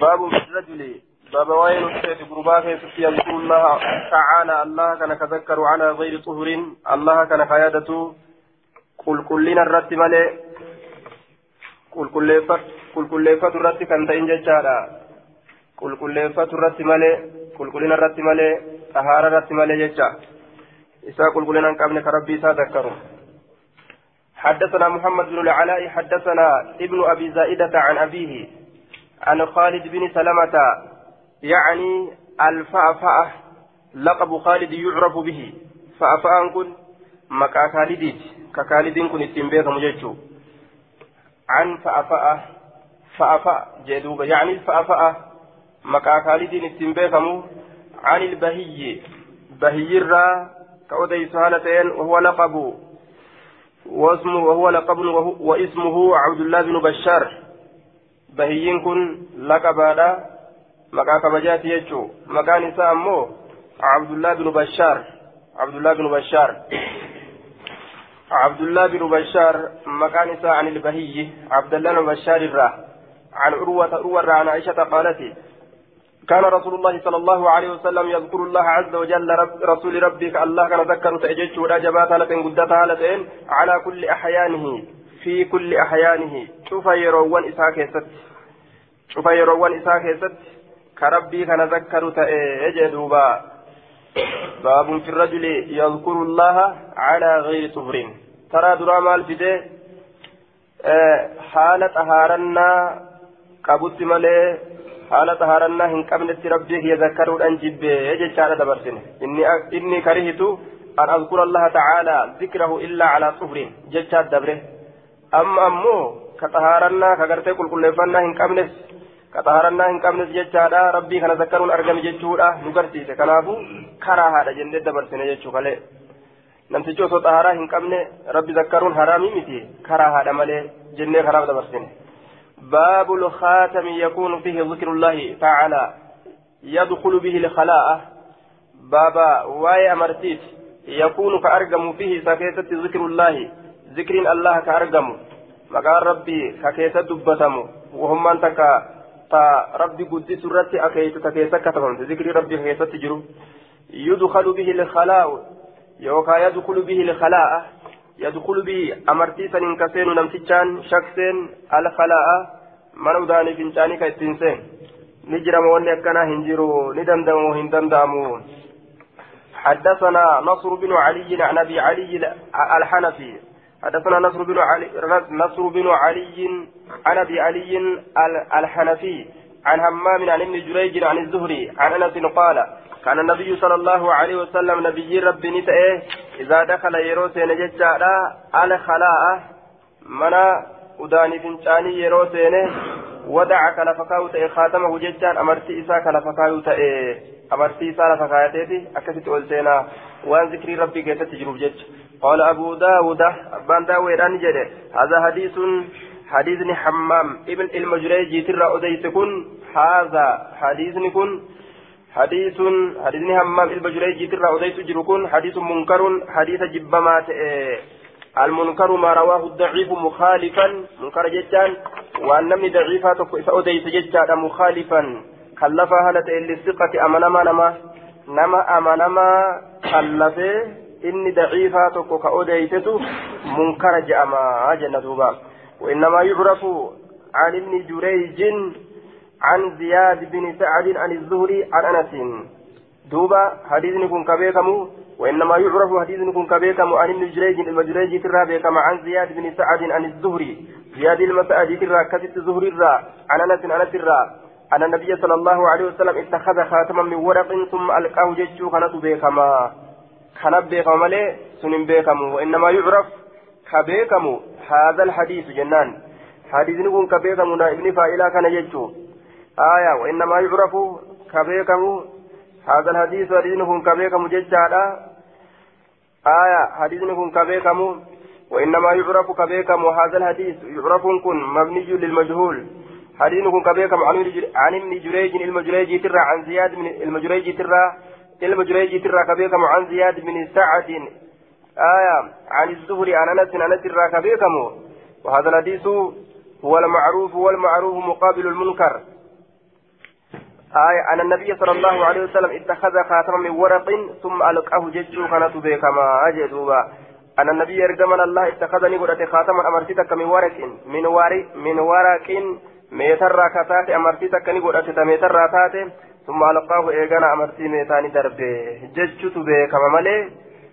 باب الرجل. باب وين الشيخ قرباك يذكر الله تعالى. الله كان تذكر على غير طهر. الله كان قيادته قل كلنا الرت ملئ قل كلفت قل كلفت الرت كان تين ججارا قل كلفت الرت ملئ قل كلنا الرت ملئ طهارة الرت ملئ ججا. إسا قل كلنا كابن كربي سذكروا حدثنا محمد بن العلاء. حدثنا ابن أبي زائدة عن أبيه. عن خالد بن سلمة يعني الفأفأة لقب خالد يعرف به. فأفأة كن مكا خالد كخالد كن التنبيه مججو عن فأفأة فأفأ جدوب يعني الفأفأة مكا خالد التنبيه عن البهي بهي الرا كأودي سهالتين وهو لقب. واسمه وهو لقب واسمه عبد الله بن بشار. كبجات يجو مكان نساء أمو عبد الله بن بشار عبد الله بن بشار عبد الله بن بشار مكان نساء عن البهي عبد الله بن بشار الراه عن عروة عروة عن عائشة قالت كان رسول الله صلى الله عليه وسلم يذكر الله عز وجل رب رسول ربك الله كان ذكر تأجج ولا جبات هالتين قدت هالتين على كل أحيانه في كل أحيانه شوف يروان إساء كيست شوف يروان إساء كيست كربي كان ذكر تأجج دوبا باب في الرجل يذكر الله على غير طهر ترى دراما الفدي أه حالة طهارنا قبضت ملي haala xahaarannaa hin qabnetti rabbii kiyya zakkaruudhaan jibbee jechaadha dabarsine inni karihitu an azkura allaha tacaalaa zikrahu illaa calaa xufrin jechaa dabre amma ammoo ka xahaarannaa ka gartee qulqulleeffannaa hin qabnes ka xahaarannaa hin qabnes jechaadha rabbii kana zakkaruun argame jechuudha nu garsiise kanaafu karaa haadha jennee dabarsine jechuu kalee namtichi osoo xahaaraa hin qabne rabbi zakkaruun haraamii miti karaa haadha malee jennee kanaaf dabarsine باب الخاتم يكون فيه ذكر الله تعالى يدخل به الخلاء بابا واي أمرتيت يكون كأرقم فيه سكيتة ذكر الله ذكر الله كأرقم مقال ربي ككيسة دبتم وهم أنت تا ربي قدس رتي أكيت ككيسة كتبت ذكر ربي ككيسة تجرو يدخل به الخلاء يوكا يدخل به الخلاء يدخل به أمرتي سنين كسين نمتشان شخصين الخلاء من وداني فنشاني كيتنسين نجرم وني أكنا هنجرو ندندم هندندامو حدثنا نصر بن علي عن أبي علي الحنفي حدثنا نصر بن علي نصر بن علي عن أبي علي الحنفي عن همام عن ابن جريج عن الزهري عن أنس قال كان النبي صلى الله عليه وسلم نبي ربي نتأه إذا دخل يروسين ججارا على خلاء منا أداني فنشاني يروسين ودع كلفكاو تأه خاتمه ججان أمرتي إسا كلفكاو تأه أمرتي إسا لفكايتي أكست أولتينا وأن ذكري ربي كيف تجرب جج. قال أبو داود أبان داود أنجد هذا حديث حديث حمام ابن المجري ترى أديت كن هذا حديث كن حديث حديث همام البجريجي ترى أديت جركون حديث منكر حديث جبما المنكر ما رواه الضعيف مخالفا منكر جدا وأن من ضعيفة أديت جدا مخالفا خلفها هالة للثقة أمنما نما نما أمنما خلفه إني ضعيفة تكو كأديتته منكر جأما جنة وإنما يعرف عن ابن جريج عن زياد بن سعد عن الزهري عن انس دوبا حديث نكون كبيكم وانما يعرف حديث نكون كبيكم عن ابن جريج المجريج ترى بكم عن زياد بن سعد عن الزهري زياد المسعد ترى كتب الزهري الرا عن انس عن الرا أن النبي صلى الله عليه وسلم اتخذ خاتما من ورق ثم ألقاه ججو كانت بكما كان بكما ملي سنن بكم وإنما يعرف كبيكم هذا الحديث جنان. حديث نكون كبيكم ابن فائلة كان ججو آية وإنما يعرف كبيكم هذا الحديث حديثكم كبيكم ججالا. آية حديثكم كبيكم وإنما يعرف كبيكم وهذا الحديث يعرف كن مبني للمجهول. حديثكم كبيكم عن ابن جريج المجريج ترى عن زياد من المجريج ترى المجريج ترى كبيكم عن زياد بن سعد آية عن الزهري عن أنس أنس ترى كبيكم وهذا الحديث هو المعروف والمعروف مقابل المنكر. آية أن النبي صلى الله عليه وسلم اتخذ خاتما من ورق ثم ألقاه ججو كانت بكما أجدوبا. أن النبي يرجمنا الله اتخذني قلت خاتما أمرتك من ورق من ورق من ورق ميتر كتات أمرتك نقلت ميتر تاتي ثم ألقاه إيغانا أمرتي ميتاني دربي ججو بكما ملي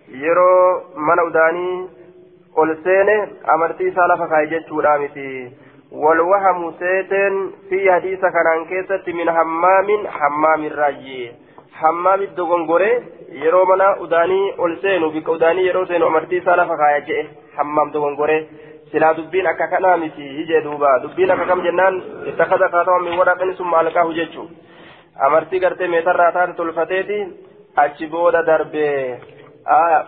يرو من أوداني ol seene amartii isaa lafa kaa'e jechuudha miti في حديث كان كيست من حمام حمام الراجي حمام الدغنغوري yeroo mana udaanii ol seenu bika udaanii yeroo seenu amartii isaa lafa kaaya jedhe hammam dogongore silaa dubbiin akka kanaa miti hijee duuba dubbiin akka kam jennaan ittakhada kaatama min waraqin summa alqaahu jechu amartii gartee meetarraa taate tolfateeti achi booda darbee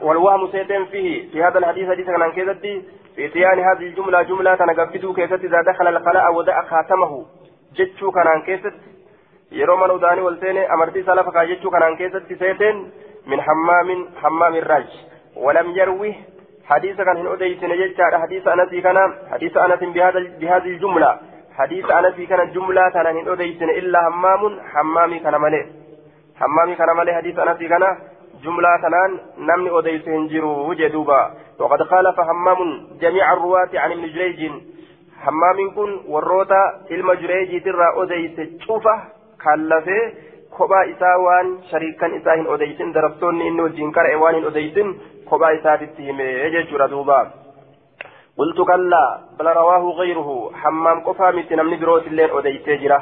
والوهم سيتم فيه في هذا الحديث حديث كان كيستي في اتيان هذه الجملة جملة تنقبته كيست إذا دخل الخلاء ودع خاتمه جتشو كان كيست yeroo mana udaanii wal seene amartii isaa lafa kaayachuu kanaan keessatti seeteen min hammaamin hammaamin raaj walam yarwi hadiisa kan hin odeysine jechaadha hadiisa anasii kana hadiisa anasin bihaadhi anasii kana jumlaa tanaan hin odeysine illaa hammaamun hammaamii kana malee hammaamii kana malee hadiisa anasii kana جملة تنان نمني أديس هنجرو جدوبا وقد خالف همام جميع الرواة عن ابن جريج همام كن وروتا المجريج ترى أديس شوفة كالفه kophaa isaa waan shariikan isaa hin odeysin darabtoonni inni wajjin qara'e waan hin odeysin kophaa isaatitti قلت كلا بل رواه غيره. حمام قفامتي نمني بروت الليل أديسي جرا.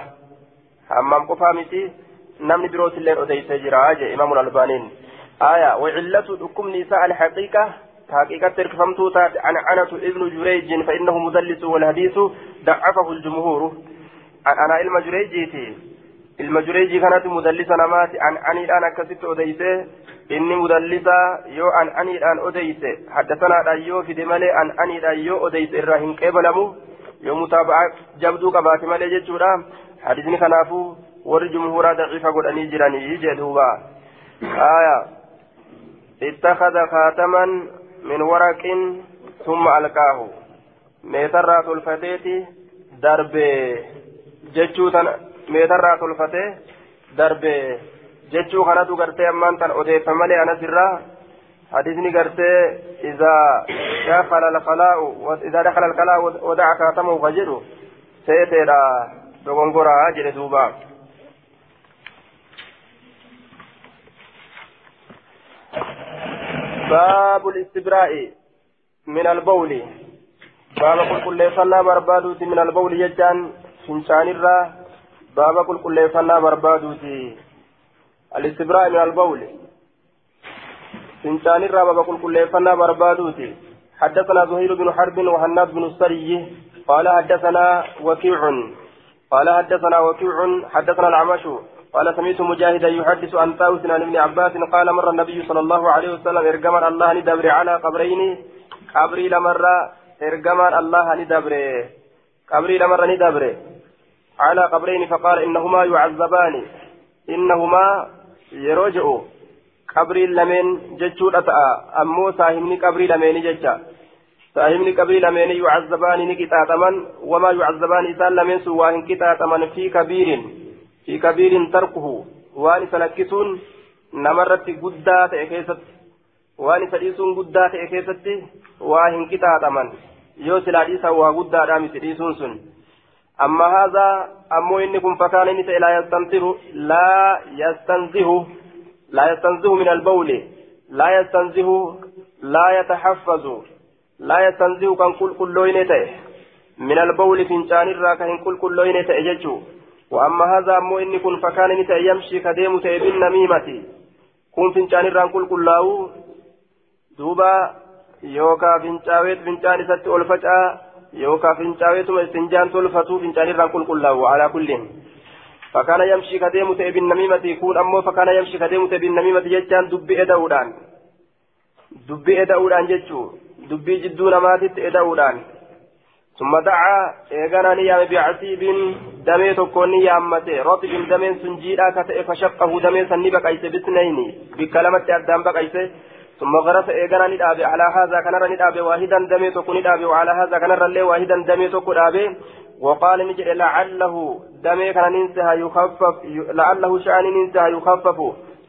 حمام قفامتي نمني بروت الليل أديسي جرا. إمام الألبانين آية وعلة حكم نساء الحقيقة. حقيقة تركفمتو تات عن عنة ابن جريج فإنه مدلس والحديث ضعفه الجمهور. أنا علم جريجيتي علم جريجي كانت مدلسة نمات عن أني الآن كست أديسه إني مدلسة يو عن أني الآن أديسه حدثنا أيو في دمالي عن أني الآن يو أديسه الراهن قبلمو يو متابعة جبدو قبات مالي جتشورا حديثني كنافو ور جمهورا ضعيفة قل أني جراني يجي آية اتخذ خاتما من ورق ثم ألقاه ميترى تلفتيتي درب جتشو جتشو خناتو غرتي أمان تن أديت مالي أنا سرا حديثني غرتي إذا دخل الخلاء إذا دخل الخلاء ودع خاتمه فجره سيتيرا دوغنغورا جل دوبا باب الاستبراء من البول باب قل كل فلا بربادوتي من البول يجان شنشان الرا باب قل كل فلا بربادوتي الاستبراء من البول. شنشان الرا باب قل كل فلا بربادوتي حدثنا زهير بن حرب وهناد بن السري. قال حدثنا وكيع. قال حدثنا وكيع. حدثنا العمش. قال سمعت مجاهدا يحدث عن طاووس عن ابن عباس قال مر النبي صلى الله عليه وسلم ارجمر الله ندبر على قبرين. قبري لمر ارجمر الله ندبر قبري لمر ندبر على قبرين فقال انهما يعذبان انهما يرجعوا قبري لمن جتشو امو ساهمني قبري لمن جتشا saahibni qabrii lameenii yucazzabaani ni qixaaxaman wamaa yucazzabaani isaan lameen sun waa hin qixaaxaman fi kabiirin fi kabiirin tarkuhu waan isa lakkisuun namarratti guddaa ta'e keessatti waan isa dhiisuun guddaa ta'e keessatti waa inni kun fakkaan inni ta'e laa yastanzihu laa yastanzihu laa yastanzihu min albawli laa yastanzihu laa yataxaffazu laa yastanzihu kan qulqullooyne ta'e min albawli fincaanirraa kan hin qulqullooyne ta'e jechuu وأما هذا أمو إني كن فكان نتا يمشي كديم كن فنجان الران كل كلاو دوبا يوكا فنجاويت فنجان ست ألفتا يوكا فنجاويت استنجان تلفتو فنجان الران كل كلاو على كل فكان يمشي كديم تيبين نميمتي كون أمو فكان يمشي كديم تيبين نميمتي جتان دبي إداودان دبي إداودان جتشو دبي جدو نماتت إداودان ثم دعا إيغانا نيام بعسيب دمي تكون نيامته رطب دمين سنجيرا كتئ فشقه دمين سني بقيس بسنين بكلمة أدام بقيس ثم غرس إيغانا ندابي على هذا كان ندابي واحدا دمي تكون ندابي وعلى هذا كان رلي واحدا دمي تكون ندابي وقال نجد لعله دمي كان ننسها يخفف لعله شأن ننسها يخفف.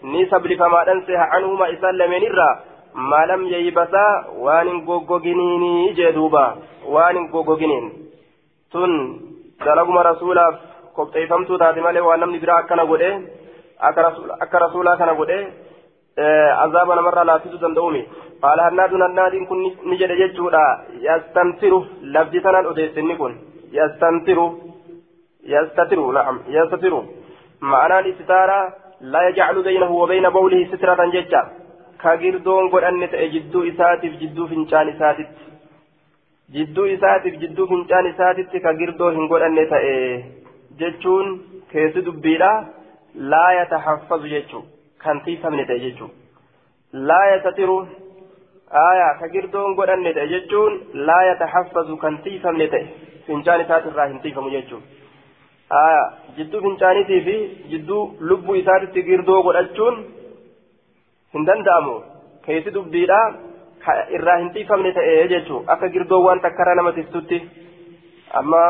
نسب لفما ننسها عنهما إسلمين الرّ ما لم ييبسا وان غوغوغينيني جدوبا. وان غوغوغينين. تن دلغما رسولا malee waan namni biraa akkana godhe akka rasuulaa kana godhe azaaba namarraa hannaadun hannaadiin kun ni jedhe jechuudha yastantiru labdi tanaan odeessinni kun yastantiru yastatiru na'am yastatiru ma'anaan istitaaraa laa yajcalu baynahu wa bayna bawlihi sitratan jecha ka girdoon godhanne ta'e jidduu isaatiif jidduu fincaan isaatitti jidduu isaatiif jidduu fincaan isaatitti ka girdoo hin godhanne ta'e jechuun keessi dubbiidha laa yataxaffazu jechuu kan tiifamne ta'e jechuu laa yastatiru aayaa ka girdoon godhanne ta'e jechuun laa yataxaffazu kan tiifamne ta'e fincaan isaatirraa hin tiifamu jechuu aayaa jidduu fincaaniitii fi jidduu lubbuu isaatitti girdoo godhachuun hin danda'amu keessi dubbiidha irraa hin tiifamne ta'e jechuu akka girdoo waan takkara nama tiftutti amma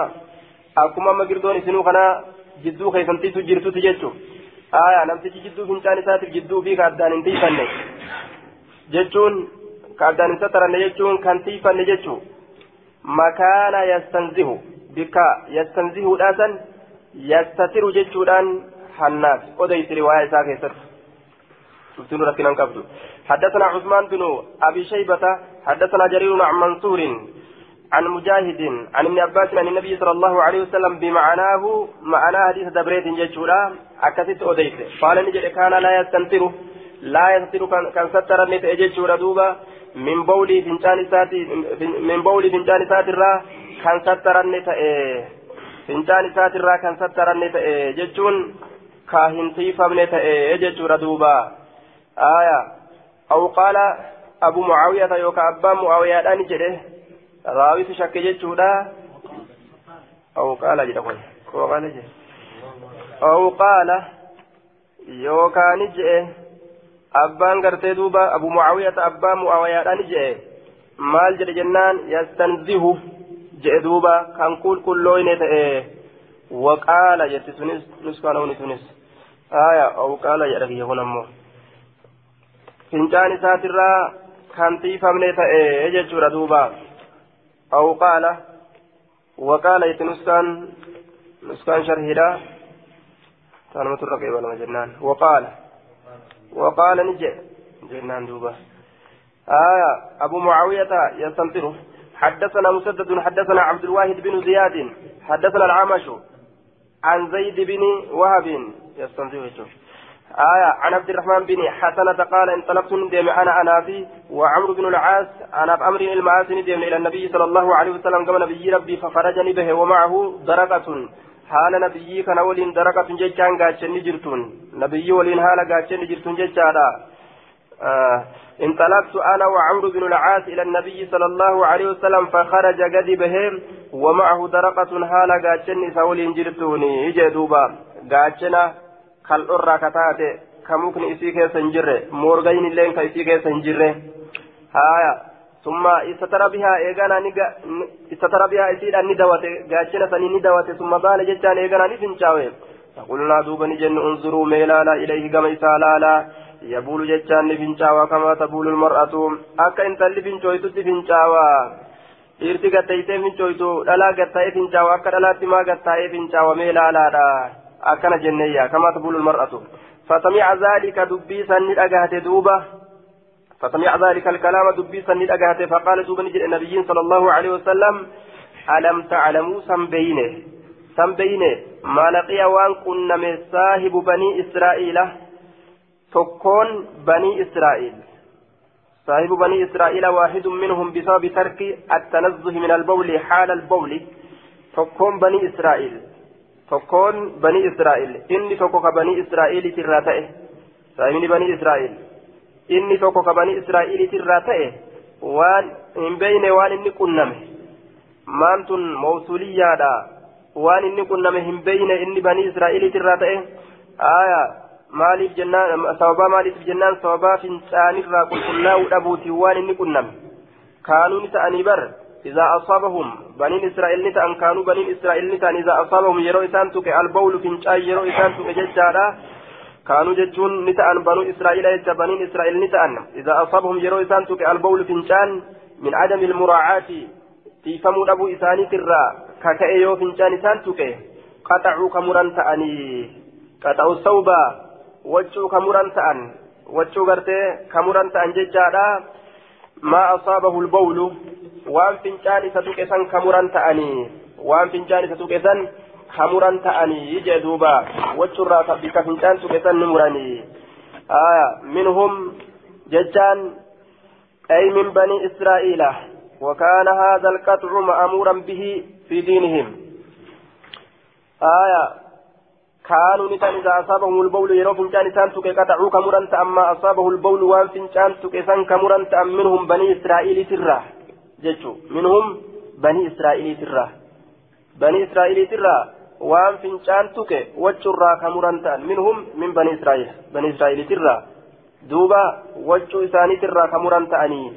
akkuma amma girdoon isinuu kana jidduu keessantiitu jirtutti jechuu jidduu fi ka addaan hin tiifanne jechuun ka addaan hin sattaranne jechuun kan tiifanne jechuu makaana yastanzihu bikka yastanzihuudha san yastatiru jechuudhaan hannaaf odeysiri waa'ee isaa keessatti شفتون ركنا قبل حدثنا عثمان بن ابي شيبه حدثنا جرير عن منصور عن مجاهد عن ابن عباس عن النبي صلى الله عليه وسلم بمعناه معنى حديث دبريت ججورا اكثت أوديت. قال نجد كان لا يستنتر لا يستنتر كان ستر نت ججورا دوبا من بولي فنجان ساتي من بولي فنجان ساتي را كان ستر نت فنجان ساتي را كان ستر نت ججون كاهن تيفم نت ججورا دوبا. آية. أو قال أبو معاوية يوكا أبا معاوية أني شك جتشودا أو قال جده أو قال جده أو قال يوكا نجئ أبان قرتي دوبا أبو معاوية أبا معاوية أني جئ maal jedhe jennaan yastanzihu jedhe duuba kan qulqulloyne ta'e waqaala jetti sunis nuskaanawni sunis aya awqaala jedha kiyya kun ammoo fincaan isaatirraa kan tiifamne ta'e jechuudha duuba waqaala itti nuskaan nuskaan sharhiidha tanumatu irra qeebalama jennaan waqaala waqaala ni jedhe jennaan duuba آية أبو معاوية يستنصره حدثنا مسدد حدثنا عبد الواحد بن زياد حدثنا العمش عن زيد بن وهب يستنصره آية عن عبد الرحمن بن حسنة قال انطلقت ندم أنا أنا في وعمرو بن العاص أنا بأمر المعاصي ندم إلى النبي صلى الله عليه وسلم كما نبي ربي فخرجني به ومعه درقة. نبي كان ولين درقة جيتشان قاتشن جرتون. نبي ولين حال قاتشن جرتون جيتشانا آه انطلقت أنا وعمرو بن العاص إلى النبي صلى الله عليه وسلم فخرج قد بهم ومعه درقة حال قاتشن سولين جرتوني. يجدوبا قاتشنا kal'orraa ka taate ka mukni isii keessa hin jirre moorgayin illeen ka isii keessa hin jirre eeganaa ni istatara bihaa isiidhaan ni dawate gaachina sanii ni dawate summa baala jechaan eeganaa ni fincaawe فقلنا دوبا نجن انظروا ميلالا إليه كما إسالالا يبول جتان لفنشاوا كما تبول المرأة أكا انت اللي فنشويتو تفنشاوا dhiirti gattayitee finchooytu dhalaa gattaa'ee finchaawa akka dhalaatti maa gattaa'ee finchaawa mee laalaadha jenneeyya kama taqulu mar'atu fasamica zaalika dubbii sanni dhagahate duuba. فسمع ذلك الكلام دبي سني أجهته فقال دوبا نجد النبي صلى الله عليه وسلم ألم تعلموا سنبينه سنبينه ما لقي وان كنا من صاحب بني إسرائيل تكون بني إسرائيل صاحب بني إسرائيل واحد منهم بسبب ترك التنزه من البول حال البول تكون بني إسرائيل تكون بني إسرائيل إني تكوك بني إسرائيل تراتئه صاحبني بني إسرائيل إني تكوك بني إسرائيل تراتئه وان إن بين وان إني كنمه مانتن موصولية دا وان إني كنمه إن بين إني بني إسرائيل تراتئه آية maaliif jennaan sababaa maaliif jennaan? Sababaa fincaanirraa qulqullaa'uu dhabuuti waan inni qunname. Kaanuu ni ta'anii bar. إذا أصابهم بنين إسرائيل نتأن كانوا بنين إسرائيل نتأن إذا أصابهم يرو إسان تك البول فنشاي يرو إسان تك ججارا كانوا جتون نتأن بنو إسرائيل يجا بنين إسرائيل نتأن إذا أصابهم يرو إسان تك البول فنشان من عدم المراعاة في فمو أبو إساني ترى ككأيو فنشان إسان تك قطعوا كمران تأني قطعوا الثوبة وجهوا كمران تأن وجهوا غرتي كمران تأن ججارا ما أصابه البول. Waan fincaan isa tuqesan kamuran ta'anii waan fincaan isa tuqesan kamuran ta'anii jee duuba wachurraa bika fincaan tuqesan ni muranii. Minhum jechaan أي من بني إسرائيل وكان هذا القطع مأمورا به في دينهم آية كانوا نتان إذا أصابهم البول يروا فنجان إسان تكي قطعوا كمرا أما أصابه البول وان فنجان تكي سان كمرا منهم بني إسرائيل سرا jechuun minhum banii israa'iliitirraa banii israa'iliitirraa waan fincaan tuke wachurraa kamuran ta'an. Minhum min banii israa'il banii israa'iliitirraa duuba wachuu isaaniitirraa kamuran ta'anii.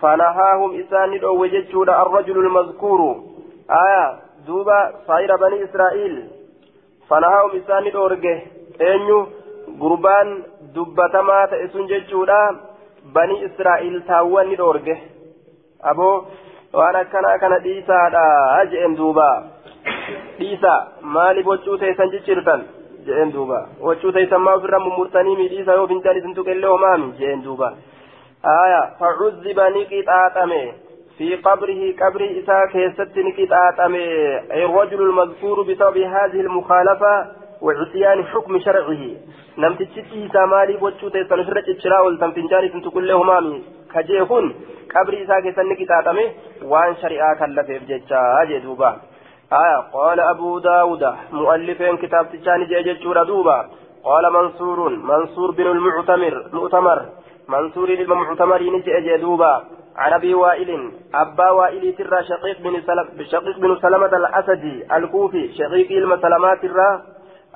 Fanahaahum isaani dhoowwe jechuudha arrajulu lmazkuuru aya duuba saayira banii israa'iil fanahaahum isaani dhoorge. Eenyu? Gurbaan dubbatamaa ta'e sun jechuudha. Banii israa'iil taawwan ni dhoorge aboo waan akkanaa kana dhiisaadha jeen duuba dhiisa maaliif waccuu teessan ciccirtan jeen duuba waccuu teessan maa ofirra mummurtanii miidhiisa yoo fincaan isin tuqellee homaami jeen duuba aya facuzziba ni qixaaxame في قبره قبر إساء كيست نكتاتم الرجل المذكور بسبب هذه المخالفة وعصيان حكم شرعه نمت تشتي سامالي بوچو تيسان فرج اتشرا والتنفنجان تنتقل له مامي كجيهون قبر إساء كيست نكتاتم وان شرعا كلفه بججا جدوبا آية قال أبو داود مؤلفين كتاب تشاني جيجة دوبا قال منصور منصور بن المعتمر مؤتمر منصور المعتمر نجي دوبا عن ابي وائل ابا وائل ترى شقيق بن سلم شقيق بن سلمة الاسدي الكوفي شقيق علم سلمات الرا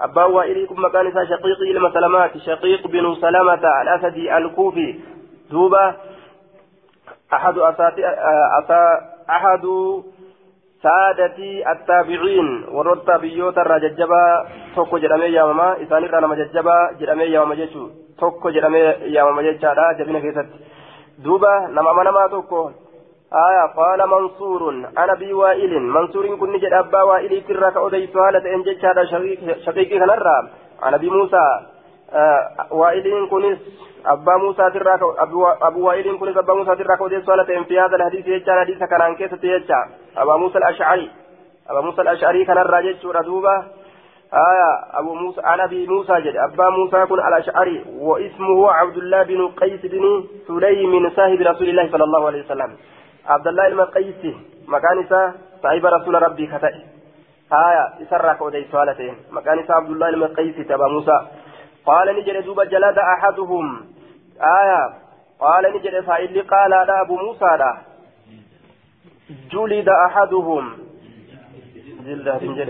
ابا وائل كم كان شقيق سلمات شقيق بن سلمة الاسدي الكوفي دوبا أسا أحد سادتي التابعين. ورد بيوت الرججبا توكو جرامي يا ماما اساني رانا مججبا جرامي يا ماما جيشو توكو جرامي يا ماما جيشا جبنا كيست دوبا نما منما توكو آية قال منصور أنا بي وائل منصور كن نجد أبا وائل تراك أودي سؤالة إن هذا شقيقي كنرى أنا بي موسى آه وائل كنس أبا موسى تراك أبو وائل كنس أبا موسى تراك سؤالة إن في هذا الحديث يجعل حديث كان عن كيسة يجعل أبا موسى الأشعري أبا موسى الأشعري كنرى جد دوبا آية أبو موسى أنا أبي موسى جد أبا موسى كن الأشعري واسمه عبد الله بن قيس بن سليم صاحب رسول الله صلى الله عليه وسلم عبد الله المقيس مكان صاحب رسول ربي كتئ آية إسرك ودي سوالتين مكان عبد الله المقيس تبا موسى قال نجد دوب جلد أحدهم آية. قال نجد فإلي قال هذا أبو موسى لا. جلد أحدهم. جلد جلد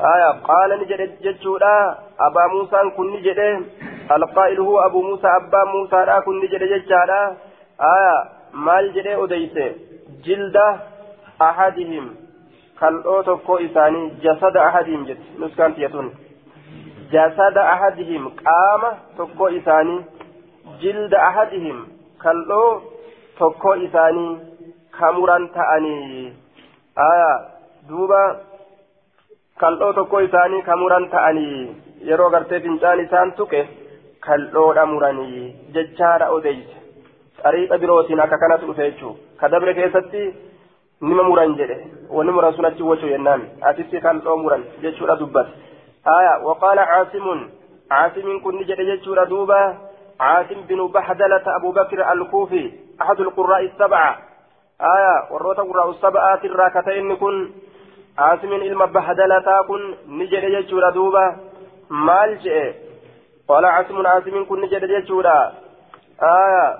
آية. قال نجد ججودا أبا موسى كن نجد القائل هو أبو موسى أبا موسى لا كن نجد ججادا آية. مال جد أديس جلد أحدهم. كالأو تكو إساني. جسد أحدهم جد. نسكان تيتون. جسد أحدهم. قام تكو إساني. جلد أحدهم كالأو تكو إساني كاموران تأني آية دوبا kal'oo tokko isaanii ka muran ta'anii yeroo gartee fincaan isaan tuqe kal'oodha muranii jechaadha odeyse xariiqa birootiin akka kanatu dhufe jechuu ka dabre keessatti nima muran jedhe wani muran sun achi wachuu jennaan asitti kal'oo muran jechuudha dubbate aya waqaala caasimun caasimin kun ni jedhe jechuudha duuba عاصم بن بحدلة أبو بكر الكوفي أحد القراء السبعة. آية وروت قراء السبعة الراكتين كن. عاصم إلما بهدلتا كن نجد جتشورا دوبا. مال قال عاصم عاصم كن نجد جتشورا آية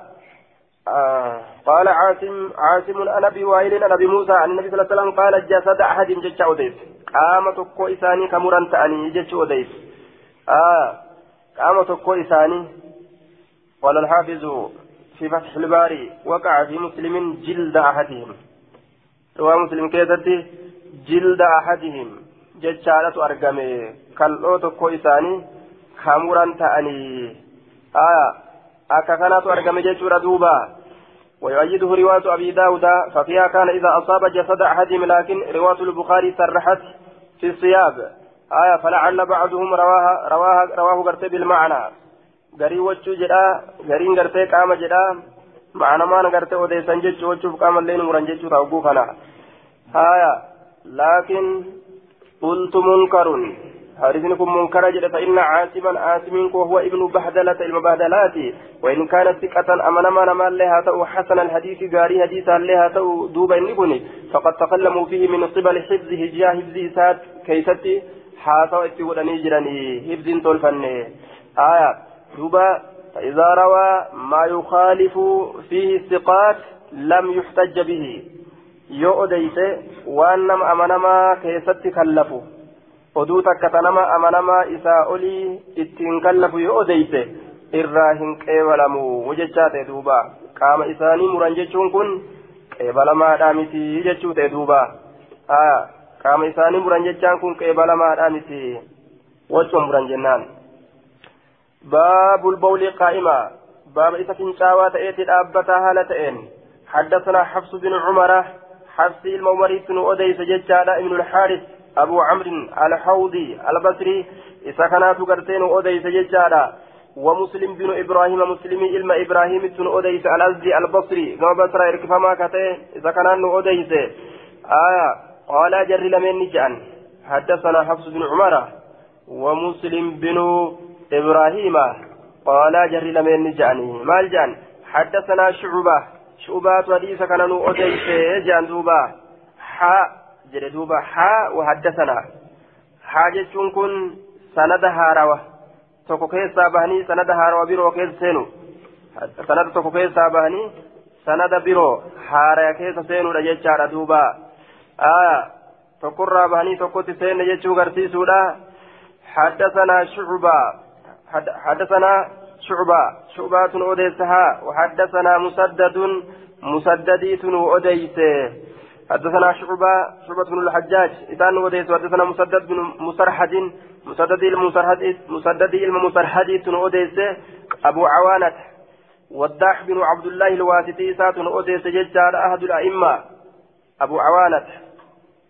آه قال عاصم عاصم أنا بوائل أنا بموسى عن النبي صلى الله عليه وسلم قال جسد أحد جتش أوديس. قام تكو إساني كمران تأني جتش أوديس. آه قام تكو إساني. قال الحافظ في فتح الباري وقع في مسلم جلد أحدهم. رواه مسلم كيستي جلد أحدهم. جتشالة أرقمي كالأوتو كويساني خمورا تأني. آية أكا كانت أرقمي جتشورا دوبا. ويؤيده رواية أبي داود ففيها كان إذا أصاب جسد أحدهم لكن رواية البخاري سرحت في الصياب. آية فلعل بعضهم رواها رواه قرتي بالمعنى جدا غرين قرتي قام جدا معنى ما نقرتي وديسان جيتشو وجو قام اللين مران جيتشو تاوبو كنا آية لكن قلت منكر حارثين كن منكر جدا فإن عاصما عاصم وهو ابن بهدلة المبهدلات وإن كانت ثقة أمنا ما نمال لها تو حسن الحديث قاري حديثا لها تو دوبا نبني فقد تكلموا فيه من قبل حفظه جاه حفظه سات كيستي حاسوا اتقودني جراني حفظ تولفني آية دوبا فإذا روى ما يخالف فيه الثقات لم يحتج به يؤديت وأنم أمنما كيست كلفوا oduu takka tanama amanamaa isaa olii ittiin kallafu yoo odeyse irraa hin qeebalamu jechaa ta'e duuba qaama isaanii muran jechuun kun qeebalamaadhaa miti jechuu ta'e duuba qaama isaanii muran jechaan kun qeebalamaadhaa miti wachuma muran jennaan bawli qaa'ima baaba isa fincaawaa ta'eeti dhaabbataa haala ta'een حدثنا حفص بن عمر حفص الممريت أديس ججال ابن الحارث أبو عمرو الحوضي البصري كانت قرتين أديس ججالا ومسلم بن إبراهيم مسلم إلما إبراهيم بن أديس الأزدي البصري. كما بصر إركفما كتين إذا كان أديس. آية قال جر لمن نجان حدثنا حفص بن عمر ومسلم بن إبراهيم قال جر لمن نجان مال جان حدثنا شعبة شعبات حديث كان أديس جان دوبا jedhe duuba haa wahaddasanaa haa jechuun kun sanada haarawa tokko keessaa bahanii sanada haarawa biroo keessa seenu sanada tokko keessaa bahanii sanada biroo haaraya keessa seenuudha jechaadha duuba aya tokkorraa bahanii tokkotti seenne jechuu garsiisuudha حدثنا شعبة حدثنا شعبة. شعبة أوديسها. وحدثنا مسدد مسدديت أوديسه حدثنا شعبة. شعبة بن الحجاج. إذن وديت حدثنا مسدد بن مسرحد. مسدد المسرحد مسدد المسرحد وديت أبو عوانة. والداح بن عبد الله الواسطي سات وديت ججار أحد الأئمة. أبو عوانة.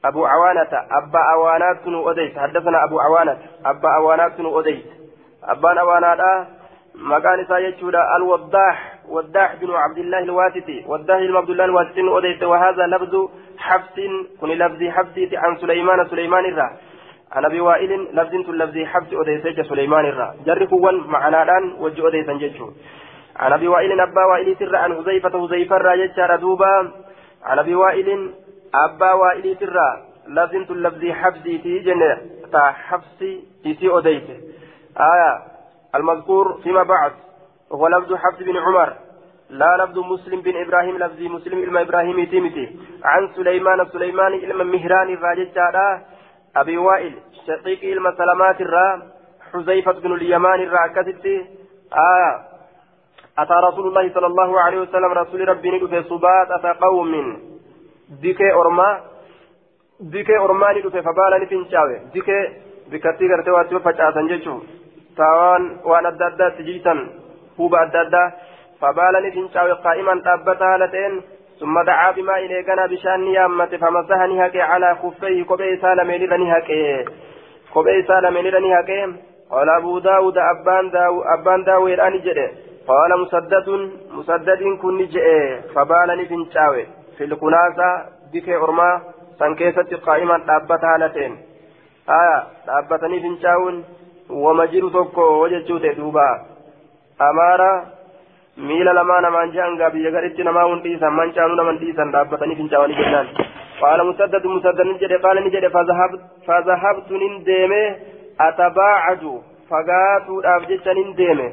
أبو عوانة. أبا أوانات وديت حدثنا أبو عوانة. أبا أوانات وديت أبا أوانات مكان سايتشودا الوضاح وضاح بن عبد الله الواسطي وضاح بن عبد الله الواسطي وديت وهذا لفظ حفص كن لفظ حفص عن سليمان سليمان الرا عن ابي وائل لفظ لفظ حفص وديت سليمان الرا جرك ون معنادان وجه وديت جيتشو عن ابي وائل ابا وائل سر عن حذيفه حذيفه الرا جيتشار دوبا عن ابي وائل ابا وائل سر لفظ لفظ حفص تي جنة حفص تي وديت آية المذكور فيما بعد وهو لفظ حفص بن عمر. لا لفظ مسلم بن إبراهيم لفظ مسلم إلما إبراهيم تيمتي عن سليمان سليمان إلما مهران الراجل أبي وائل شقيق إلما سلامات الرا. حذيفة بن اليمان الرا كتبتي. آه أتى رسول الله صلى الله عليه وسلم رسول ربي ندفع صبات أتى قوم. ديكي أرما ديكي أرماني دفع فبالا نفنشاوي. ديكي بكتي غرتي واتيو فجأة جيشو تاوان وان أدى أدى تجيتا هوبا أدى أدى. فبالا نفنشاوي قائما تابتا لتين. ثم دعا بما إليقنا بشأن نيامة. فمسح نهكي على خفيه. كبئي سالمين نهكي كبئي سالمين نهكي قال أبو داود أبان داو أبان داو الآن جده قال مسدد مسدد كن جئ. فبالا نفنشاوي في الكناسة بك أرما. سنكيسة قائما تابتا لتين. آية تابتني فنشاون gaditti namaa hun dhiisan mancaanuu naman dhiisan dhaabbatanii fincaawanii jennaan qaala musaddadu musaddadin jedhe qaala ni jedhe fazahabtu nin deeme atabaacaju fagaatuudhaaf jecha nin deeme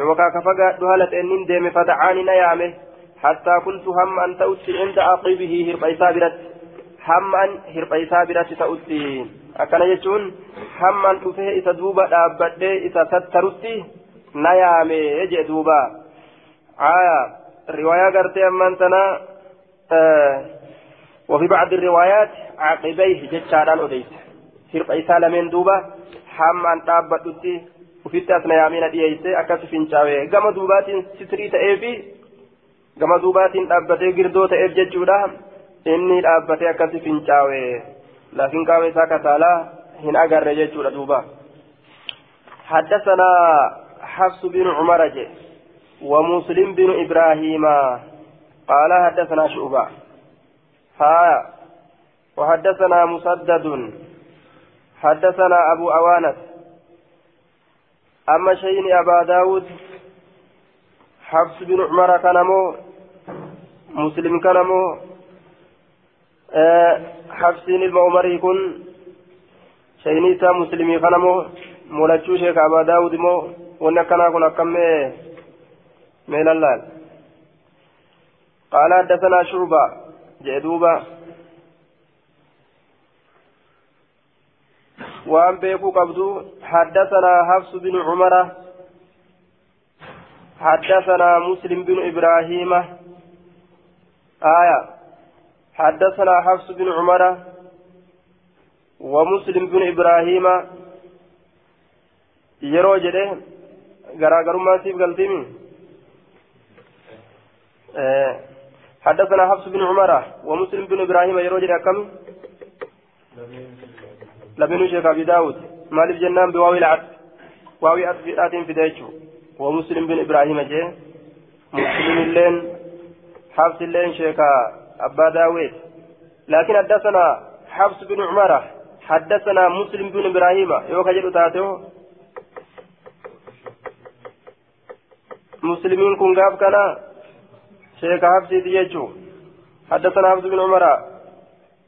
yookaa ka fagaadhu haala ta'en nin deeme fadacaani na yaame hattaa kuntu hamma an ta'utti cinda aqibihi hirba isaa biratti hamma an hirba isaa biratti ta'utti akkana jechuun hamman dhufee isa duuba dhaabbadhee isa tattarutti na yaame jee duuba. Aya riwaayaa gartee ammaan tana وفي بعض الروايات عقبيه جتشاران أديس فرق إيسا لمن دوبا حامان تابتتي وفيت أثنى يامين ديئيسي أكاس فينشاوي قام دوبات ستري تأيفي قام دوبات تابتي قردو تأيف جتشودا إني تابتي أكاس فينشاوي لكن قام إيسا كتالا هنا أقر جتشودا دوبا حدثنا حفص بن عمر ومسلم بن إبراهيم قال حدثنا شعبة ها وحدثنا مسدد حدثنا أبو أوانة أما شيء أبا داود حفص بن عمر كنمو مسلم كنمو حفص المؤمر يكون شيء مسلمي كنمو mulachuu sheeka abaa daawud immoo wanni akkanaa kun akkam mee mee lallaal qaala haddasanaa shuuba jee duuba waan beekuu qabdu haddasanaa hafsu binu cumara حدثنا مسلم بن إبراهيم آية حدثنا حفص بن عمر ومسلم بن إبراهيم yeroo jedhe garaagarummaa siif galtimi حدثنا حفص بن عمر ومسلم بن إبراهيم يروج كم؟ لبن شيخ أبي داود. مالك جنان بواوي العطف واوي عطف في دايتشو. ومسلم بن إبراهيم جه. مسلم اللين حفص اللين شيخ أبا داود. لكن حدثنا حفص بن عمر حدثنا مسلم بن إبراهيم يوكا جدو تاتو مسلمين كن قاب كنا شيخ حفصي ديجو حدثنا حفص بن عمر.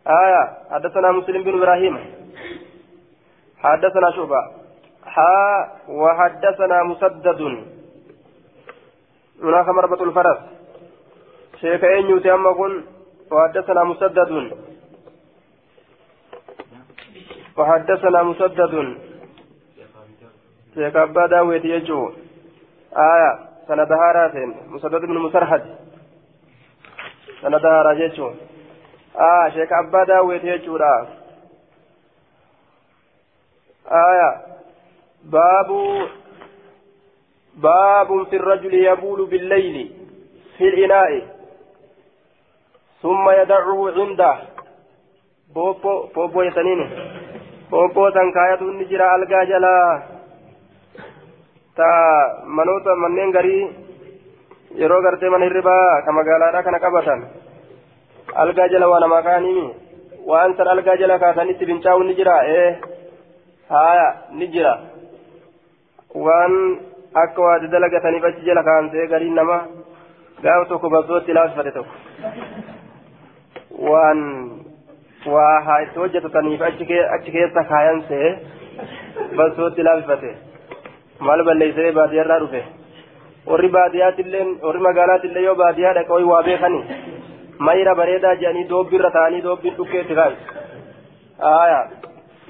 آية حدثنا مسلم بن إبراهيم. حدثنا شعبة. ها وحدثنا مسدد. هناك مربط الفرس. شيخ أين قل وحدثنا مسدد. وحدثنا مسدد. شيخ أبا داويت يجو. آية سند هاراتين مسدد بن مسرحد. سند هارا جيتشو آه شيخ أبا داويت يجو آية باب باب في الرجل يبول بالليل في الإناء. ثم يدعه عنده. بوبو بوبو يتنين بوبو تنكاية النجرة القاجلة ta manoota manneen garii yeroo gartee mana hirribaa ka magaalaadhaa kana qabatan algaa jala waa namaa kaa'anii waan san algaa jala kaasanitti fincaa'uun ni jira ee haaya ni jira waan akka waa dalagataniif achi jala kaa'amtee gariin nama gaafa tokko basootti laafifate tokko waan waa haa itti hojjetataniif achi keessa kaayansee basootti laafifate. maal balleessee baadiyyaarraa dhufe warri baadiyyaattillee warri magaalaatillee yoo baadiyyaa dhaqa hoyi waa beekani mayra bareedaa jedhanii doobbiirra ta'anii doobbiin dhukkeetti kaa'e aayaa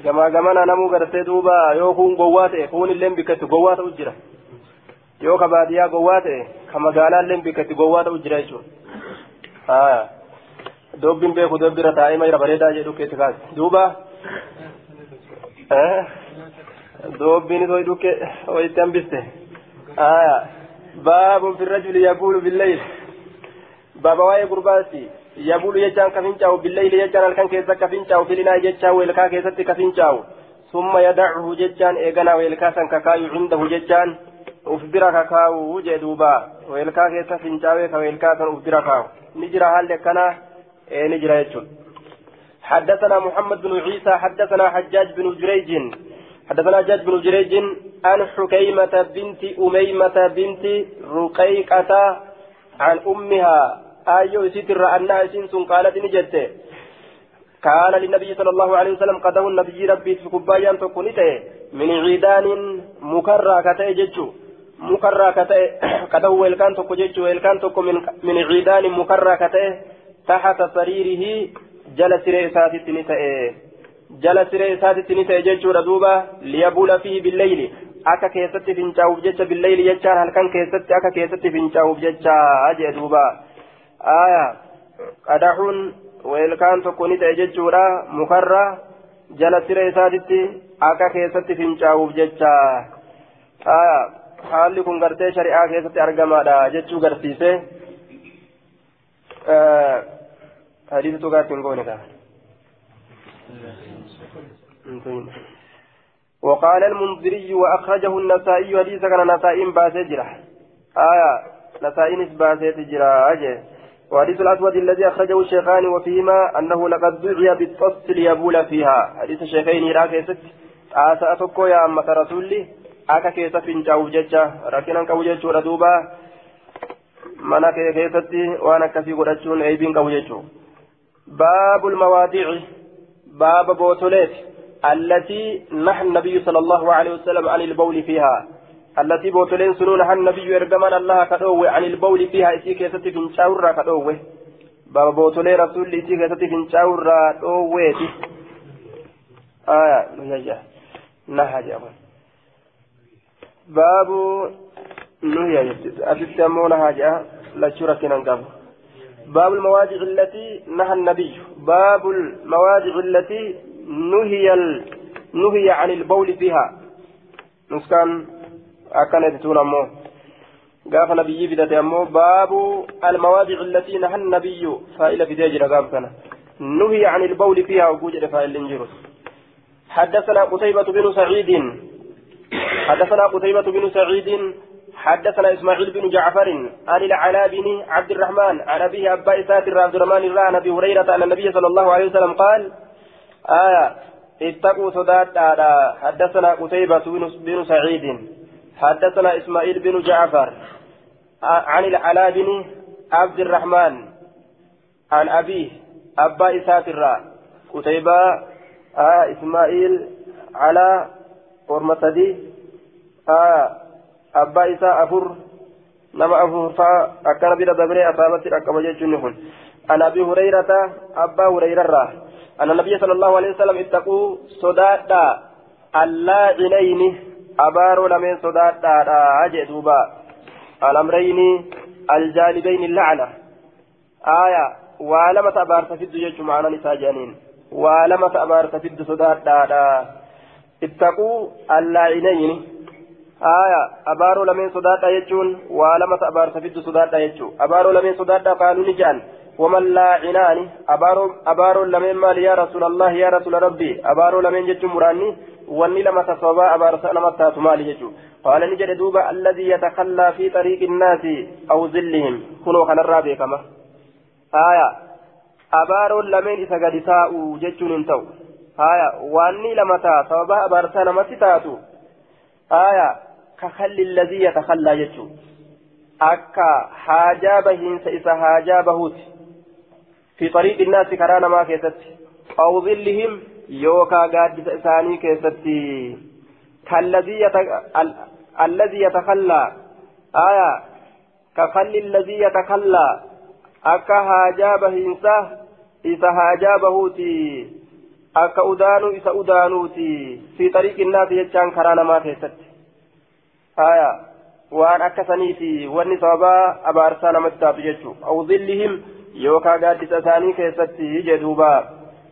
gamaa gamana namuu gartee duuba yoo kun gowwaa ta'e kun illee bikkatti gowwaa ta'u jira yoo ka baadiyyaa gowwaa ta'e ka magaalaa illee bikkatti gowwaa ta'u jira jechuudha aayaa doobbiin beeku doobbiirra taa'ee mayra bareedaa jedhu dhukkeetti kaa'e duuba. دوبين توي دوك ويتم بسته آية باب في الرجل يقول بالليل بابا واي قرباتي يقول يجان كفينشاو بالليل يجان الكان كيسا كفينشاو في لنا يجان ويلكا كيسا كفينشاو ثم يدعه ججان إيغانا ويلكا سن كاكايو عنده ججان أفبرا كاكاو وجه دوبا ويلكا كيسا فينشاوي كويلكا سن أفبرا كاو نجرا هل كنا إيه نجرا يجون. حدثنا محمد بن عيسى حدثنا حجاج بن جريج. حدثنا جاد بن جريج عن حكيمة بنت أميمة بنت رقيقة عن أمها. أيو ستر أنها سنس قالت نجت كان للنبي صلى الله عليه وسلم قده النبي ربي في كبايا تكونته من عيدان مكرى كتئ ججو. مكرى كتئ قده ويلكان تكو ججو ويلكان تكو من عيدان مكرى كتئ تحت سريره جل سرير ساتت نتئ jala siree isaatitti ni ta'e jechuudha duuba liyabuula fihi billeyli akka keessatti fincaa'uuf jecha billeyli jechaan halkan keessatti akka keessatti fincaa'uuf jecha jee duuba aya qadaxuun weelkaan tokko ni ta'e jechuudha mukarra jala siree isaatitti akka keessatti fincaa'uuf jecha haalli kun gartee shari'aa keessatti argamaadha jechuu garsiise hin goone ta'a. وقال المنذري وأخرجه النسائي حديث كان نسائي باسجرة آية نسائي باسجرة أجل وحديث الأسود الذي أخرجه الشيخان وفيهما أنه لقد دعي بالطس ليبول فيها. حديث الشيخين راكي ست آسا أتوكو يا أمة رسولي. أكا كيسا فنجاو ججا. ركنا كو ججو ردوبا. منا كيستي وأنا كسي قرأتشون. أيبين كو ججو. باب المواضيع باب بوتوليت التي نحى النبي صلى الله عليه وسلم عن البول فيها. التي بوتلين سنون عن النبي يرجمان الله كدوه عن البول فيها إسي كيستي فنشاورا كدوه. باب بوتلين رسول إسي كيستي فنشاورا دوه. آية نهجة نهجة باب نهجة أتسمون هاجة لا شرك ننقب باب المواضع التي نهى النبي. باب المواضع التي نهي ال... نهي عن البول فيها نسكن أكنت تون أمو. قاف نبي بدأت أمو. باب المواضع التي نهى النبي. فإلى بداية قاف كان. نهي عن البول فيها وجود فائل الانجيروس حدثنا قتيبة بن سعيد. حدثنا قتيبة بن سعيد حدثنا إسماعيل بن جعفر عن العلاء بن عبد الرحمن عن أبيه أبا إسات عبد الرحمن عن أبي هريرة أن النبي صلى الله عليه وسلم قال آية اتقوا صدات حدثنا قتيبة بن سعيد حدثنا إسماعيل بن جعفر عن العلاء بن عبد الرحمن عن أبيه أبا إسات قتيبة آه إسماعيل على ورمتدي آه أبا إساء أفر نما أفر فأكان بلا دبري أصابت أكما جيشن عن أبي هريرة أبا هريرة أن النبي صلى الله عليه وسلم اتقوا صدادا اللاعنين أبارو لمن صدادا أجئ دوبا الأمرين الجانبين اللعنة آية ولما أبارت في الدجاج معنا نساء جانين ولما أبارت في صدادا اتقوا اللاعنين آية أبارو لمن صدادا يجون ولما أبارت في صدادا يجون أبارو لمن صدادا قالوا نجان ومن لا عناني أبارو أبارو لمن مال يا رسول الله يا رسول ربي أبارو لمن جت مراني واني لما تصوبا أبارو لما تاتو مالي جتو قال نجد دوبا الذي يتخلى في طريق الناس أو ظلهم كنوا خنا الرابع كما آية أبارو لمن إذا قد ساءوا جتون انتو آية واني لما تصوبا أبارو لما تاتو آية كخل الذي يتخلى جتو akka haajaa bahiinsa isa haajaa bahuuti في طريق الناس كرانا ما كيست أو ظلهم يوكا قادس إساني كيست كالذي يتك... ال... الذي يتخلى. آية. كخل الذي يتخلى. أكا هاجابه إنساه إذا هاجابهوتي أكا أدانو إذا أدانوتي. في طريق الناس يجان كرانا ما كيست آية وأن أكسنيتي وأني صوابا أبارسانا مجتاب يجو أو ظلهم gaaddisa isaanii keessatti jedhuuba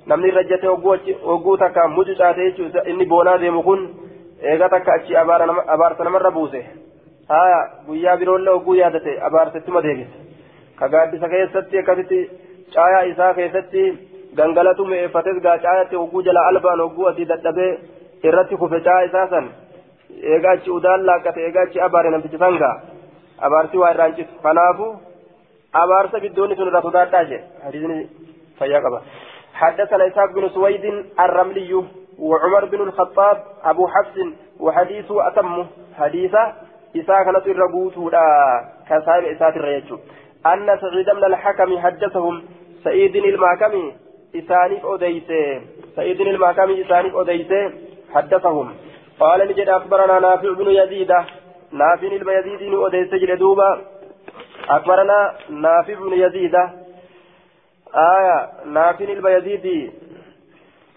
namni rajjate hogguu takka mucucaate jechuun inni boonaa deemu kun eega takka achi abaarsa namarra buuse haya guyyaa biroollee hogguu yaadate abaarsettuma deebise ka gaaddisa keessatti akkasitti caayaa isaa keessatti gangalatu mi'eeffates gaa caayatti hogguu jala albaan hogguu asii dadhabee irratti kufe caayaa isaa san eega achi udaan laaqqate eega achi abaare namtichi sangaa abaarsi waa irraan citu kanaafuu أبارس بدون سنة صداتا حديثني فيا قبا حدثنا إسحاق بن سويد الرملي وعمر بن الخطاب أبو حفص وحديث أتم حديث إسحاق نصر ربوت كسائر إسحاق الريج أن سعيد بن الحكم حدثهم سعيد المحكم إسانيف أديس سعيد المحكم إسانيف أديس حدثهم قال نجد أخبرنا نافع بن يزيد. نافع البيزيد أديس جلدوبا أخبرنا نافع بن يزيد. آية نافع البيزيدي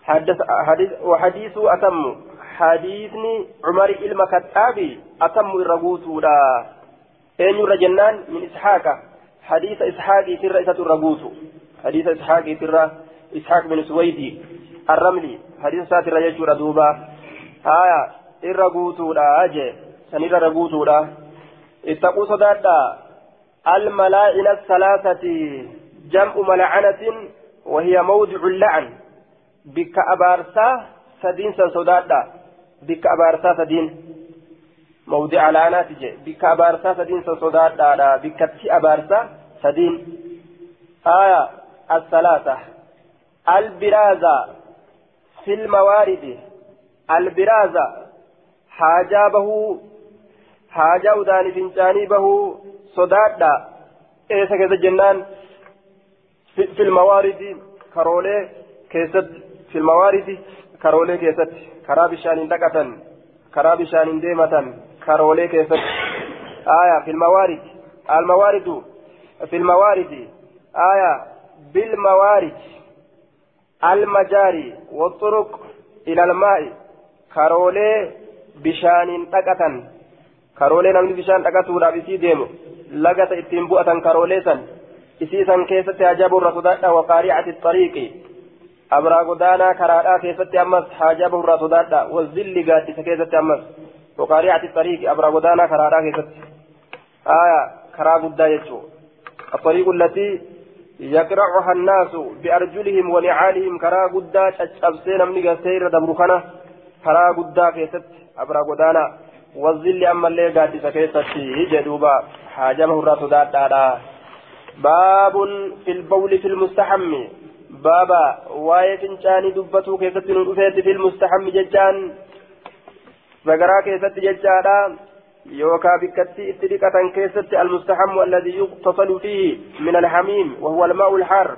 حدث حديث وحديث أتم. حديثني عمر المكتابي أتم الرغوت أين رجنان من إسحاق. حديث إسحاق في رئيسة الرغوت حديث إسحاق ترى إسحاق بن سويدي الرملي. حديث ساتر يجور دوبا. آية إرى قوتودا أجي سنرى رقوتودا اتقوا صدادا الملائنة الثلاثة جمع ملعنة وهي موضع اللعن بك أبارسا سدين سنسودادا بك أبارسا سدين موضع لعنات جي بك أبارسا سدين سنسودادا بك تي أبارسا سدين آية الثلاثة البرازة في الموارد البرازة حاجة به حاجة وداني فنجاني به صدادا إيه سكت جنان في, الموارد كرولي كيست في الموارد كرولي كيست كرا بشان دقة كرا بشان ديمة كرولي كيست آية في الموارد الموارد في الموارد آية بالموارد المجاري والطرق إلى الماء كرولي بشان دقة كرولي نمني بشان دقة ورابسي ديمو لقة اتنبؤة كرولي سن isiisan keessatti hajaburra sodaadha waqaari'ati xariiqi abraa godaanaa karaadhaa keessatti ammas hajaburra sodaadha wazilli gaaddisa keessatti ammas waqaari'ati xariiqi abraa godaanaa karaadhaa keessatti aya karaa guddaa jechuu الطريق التي يقرعها الناس بأرجلهم ونعالهم كرا قدا تشابسين من غسير دبرخنا أبرا قدانا والظل أما اللي قادسة كيست جدوبا حاجمه الرسودات دادا باب في البول في المستحم بابا واي فنشاني دبتو كيست ندفيت في المستحم ججان بقرا كيست ججانا يوكا بكتي اتدقة كيست المستحم الذي يغتسل فيه من الحميم وهو الماء الحار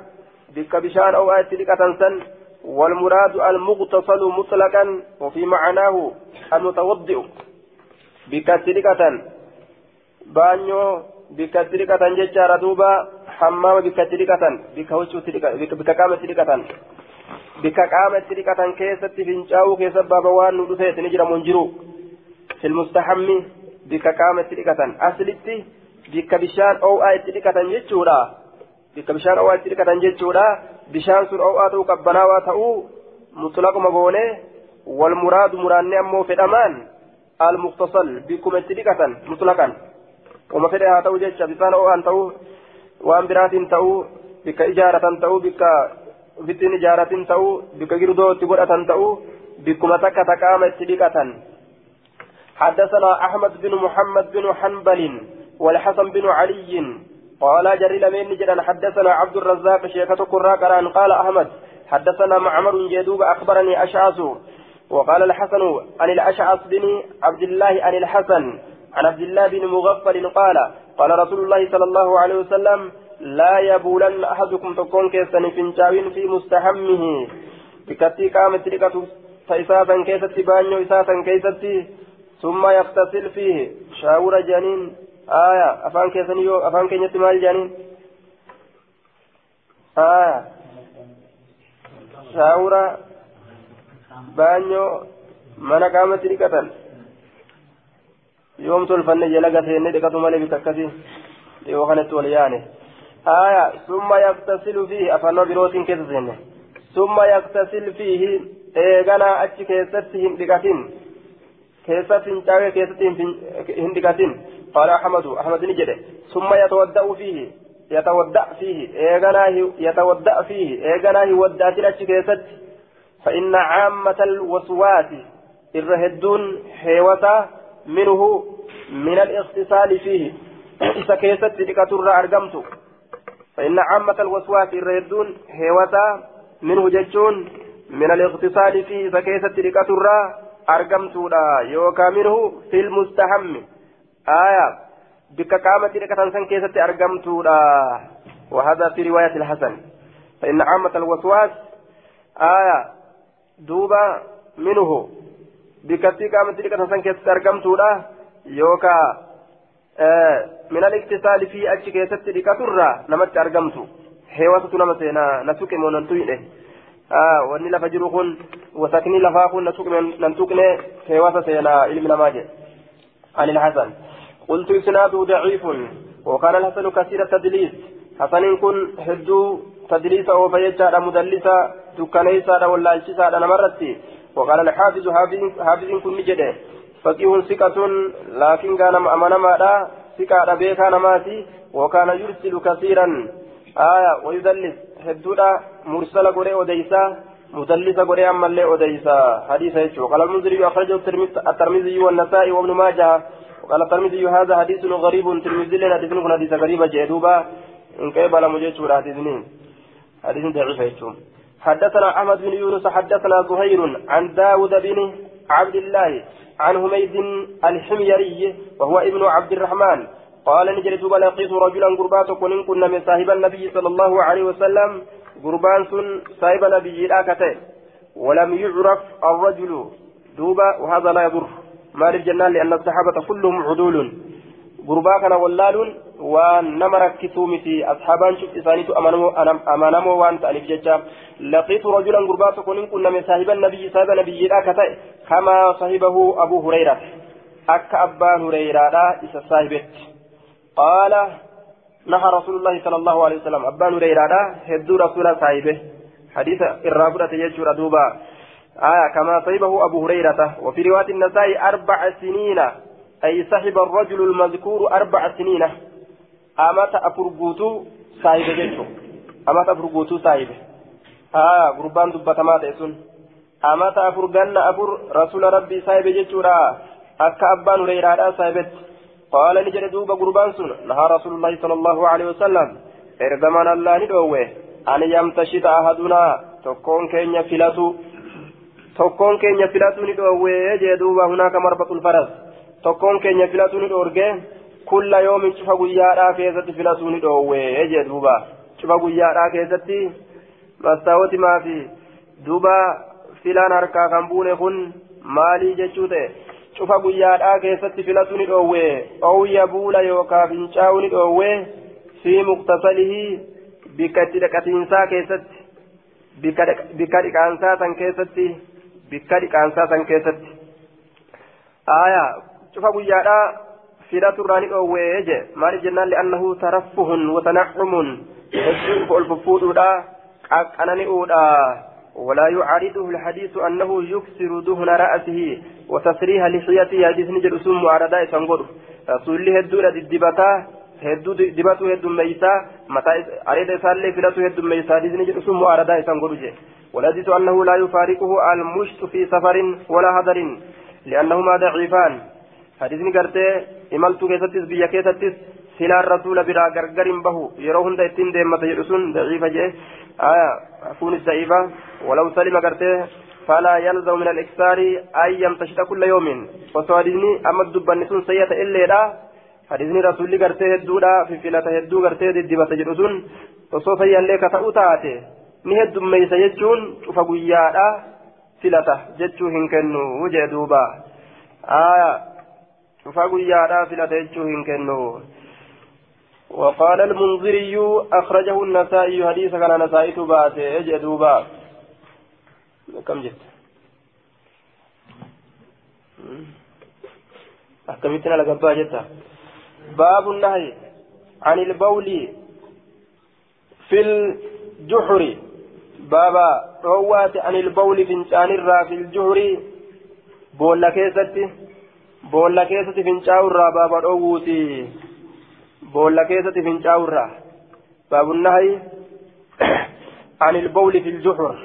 بك بشان أو اتدقة سن والمراد المغتسل مطلقا وفي معناه المتوضئ. بك اتدقة بانيو بك اتدقة ججارة دوبا حمام بك اتدقة بك وجه بك قامة اتدقة بك قامة اتدقة كيست فنشاو كيست بابا وان ندفيت نجرى منجرو. في المستحم dhiqatan aslitti bikka bishaan oo'aa itti dhiqatan jechuudha bikka bishaan oo'aa itti dhiqatan jechuudha bishaan sun oo'aa ta'uu qabbanaawaa ta'uu mutlaquma goone wal muraadu muraannee ammoo fedhamaan al muktasal bikkuma itti dhiqatan mutlaqan uma fedhe haa ta'u jecha bishaan oo'aan ta'uu waan biraatiin ta'uu bikka ijaaratan ta'uu bikka ofittiin ijaaratin ta'uu bikka girdoo itti godhatan ta'uu bikkuma takka taqaama itti dhiqatan. حدثنا أحمد بن محمد بن حنبل والحسن بن علي قال جري لمن جدا حدثنا عبد الرزاق شيخة قراء قال أحمد حدثنا معمر جدوب أخبرني أشعث وقال الحسن عن الأشعث بن عبد الله عن الحسن عن عبد الله بن مغفل قال قال رسول الله صلى الله عليه وسلم لا يبولن أحدكم تكون كيسن فنشاوين في مستحمه. بكتي قامت لكتو فإساسا كيستي بانيو إساسا كيستي ثم يغتسل فيه شاور جانين آية أفان كيسنيو أفان كينيتي مال جانين آية شاور بانيو yoom tolfanne jala gaseenne dhiqatu malee bitakkasi dhiyoo kanatti wal yaane aya summa yaktasilu fiihi afannoo birootiin keessa seenne summa yaktasil fiihi eeganaa achi keessatti hin dhiqatin كيسة فنجاوي كيسة هندقة قال أحمد أحمد نجد. ثم يتودأ فيه يتودأ فيه إيغناه يتودأ فيه إيغناه ودأت الأشي كيسة فإن عامة الوسواس الرهدون حيوة منه من الاغتسال فيه. إذا كيسة تلك أرقمت فإن عامة الوسواس الرهدون حيوة منه ججون من الاغتسال فيه. إذا كيسة تلك argamtuudha yookaan minhu fil mustahammi aya bikka qaamatti dhiqatan san keessatti argamtuudha وهذا في رواية الحسن. فإن عامة الوسواس آية دوبا منه. بكتي قامت لك تنسان كيست أرقمتولا يوكا آه من الاكتسال في أجي كيست لك ترى نمت أرقمتو حيواسة نمسينا نسوك موننتوين wanni lafa jiru kun wasakni lafaa kun nan tuqne keewasa seenaa ilmi namaa عن الحسن. قلت إسناده ضعيف وكان الحسن كثير التدليس. حسن كن هدو تدليس وفيجا مدلسا دكانيسا واللالشسا نمرتي. وقال الحافظ حافظ كن جده فقيه ثقة لكن كان أمانما ثقة بيكا نماتي وكان يرسل كثيرا. آية ويدلس. هدودا مرسل قرئ وديسا مدلس قرئ أما اللي وديسا حديث يجو قال المنذري أخرجه الترمذي والنسائي وابن ماجه وقال الترمذي هذا حديث غريب ترمذي لنا حديث حديث غريب جدوبا إن قبل مجيش حديثنين حديث ضعيف حدثنا أحمد بن يونس حدثنا زهير عن داود بن عبد الله عن حميد الحميري وهو ابن عبد الرحمن قال نجري دوبا لقيت رجلا قربات كن كنا من صاحب النبي صلى الله عليه وسلم قربان سن صاحب النبي لاكته ولم يعرف الرجل دوبا وهذا لا يضر. مال الجنة لأن الصحابة كلهم عدول قربا كان ولال ونما ركسوا متي أصحابان شفت إسانيت أمانمو وان تأليف ججا لقيت رجلا قربات كن كنا من صاحب النبي صاحب النبي لاكته كما صاحبه أبو هريرة. أك أبا هريرة إسا صاحبت قال نهى رسول الله صلى الله عليه وسلم. أبان هريرة هدو رسول صاحبه. حديث الرابرة يجور دوبا. آية كما صيبه أبو هريرة. وفي رواية النساء أربع سنين. أي صاحب الرجل المذكور أربع سنين. أمات أفرقوتو صاحب جيشو. أمات أفرقوتو صاحب. آه قربان دبتما تيسون أمات أفرقن أفر رسول ربي صاحب جيشو أكا أبان هريرة صاحبت. قال نجد دوبا قربان سن. نهى رسول الله صلى الله عليه وسلم. إرجمان الله ندوه. أن يمتشط أحدنا. تكون كينيا فلاتو. تكون كينيا فلاتو ندوه. يجي دوبا هناك مربط الفرس. تكون كينيا فلاتو ندوه. كل يوم شوف قيادا كيست فلاتو ندوه. يجي دوبا شوف قيادا كيست مستوى ما في. دوبا filaan harkaa kan buune kun maalii cufa guyyaadhaa keessatti filatu ni dhoowwe ooyya buula yookaan fincaa'u ni dhoowwe fi muktasalihi bikka itti dhaqatiinsaa keessatti bikka dhiqaansaa san keessatti bikka dhiqaansaa san keessatti aayaa cufa guyyaadhaa filatu irraa ni dhoowwe je maaliif jennaan li'annahu taraffuhun watanaccumun hedduu ol fuffuudhuudha qaqqanani'uudha ولا يعارضه الحديث أنه يكسر دهن رأسه وتسريح لحيته. حديث نجد اسم معارضة سنقول رسول الله الدولة الدبتا hedduu dibatu heddummeeysaa mataa areeda isaallee filatu heddummeeysaa hadiisni jedhu sun mu'aaradaa isaan godhu je والحديث أنه لا يفارقه المشط في سفر ولا هدر لأنهما ضعيفان. حديث قرتي إملت كيستس بيا كيستس سلا الرسول بلا غرغر به يروهن دايتين ديما تجرسون ضعيفة جي آية أكون ضعيفة ولو سلم قرتي فلا يلزم من الإكثار أن يمتشط كل يوم وصادني أما الدبان سيئة إلا لا حديثني رسولي قرتي هدودا في فلة هدو قرتي دبا تجرسون وصوف يليك تأوتاتي ni heddummeeysa jechuun cufa guyyaadha filata jechuu hin kennu jee duuba. Cufa guyyaadha filata jechuu hin kennu. وقال المنذري أخرجه النسائي حديث كان نسائي تباته جدوبا كم جت أحكمتنا لقبا جتا باب النهي عن البول في الجحر. بابا روات عن البول فنشان الرا في الجحر. بولا كيستي بولا كيستي فنشاو الرا بابا رووتي. بولا كيستي فنشاو الرا باب النهي عن البول في الجحر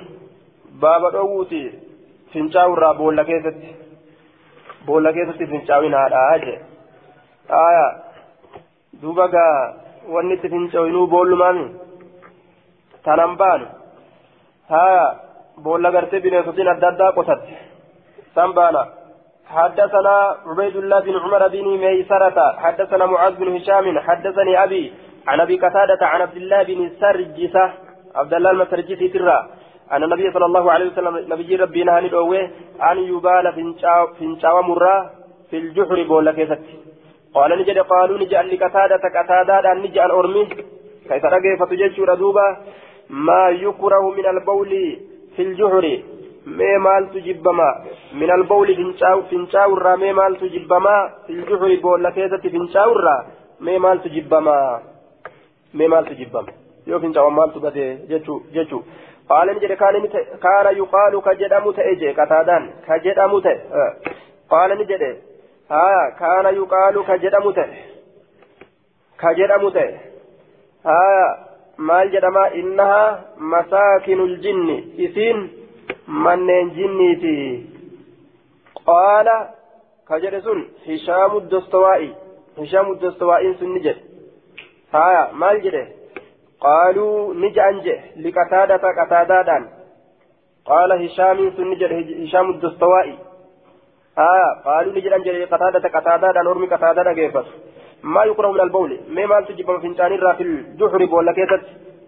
بابا رووتي فنشاو الرا بولا كيستي بولا كيستي فنشاوين هذا أجي آية دوبا wanni itti fincaa'inuu boollumaami tanan baanu. ها بولا غرتي بنيتين الدادا قتت سنبانا حدثنا عبيد الله بن عمر بن ميسرة حدثنا معاذ بن هشام حدثني أبي عن أبي قتادة عن عبد الله بن سرجسة عبد الله المسرجسي ترى أن النبي صلى الله عليه وسلم نبي ربي نهاني دوه أن يبال فنشاو مرة في الجحر بولا كيست قال نجد قالوا نجعل لقتادة قتادة أن نجعل أرمي. كيف رقي فتجج ردوبة؟ ما يكره من البول في الجحر. مي مال تجبما من البول فنشاو فنشاو الرا مي مال تجبما في الجحر بولا كيزة فنشاو الرا مي مال تجبما مي مال maaltu badee jechuu jechuu qaala ni jedhe kaana yuqaalu ka jedhamu ta'e jee qataadaan ka jedhamu ta'e qaala ni jedhe haa kaana yuqaalu ka jedhamu ta'e ka jedhamu ta'e haa maal jedhama innahaa masaakinul jinni isiin manneen jinniiti. Qaala ka jedhe sun hishaamu dostowaa'i hishaamu dostowaa'iin sun ni jedhe. Haa maal jedhe? قالوا نجأنج لقتادة قتادة قال هشام سنجد هشام الدستوائي آه قالوا نجأنج لقتادة قتادة نرمي قتادة كيف ما يكره من البول ما ما تجيب في الجاني في الجحر بولا كيست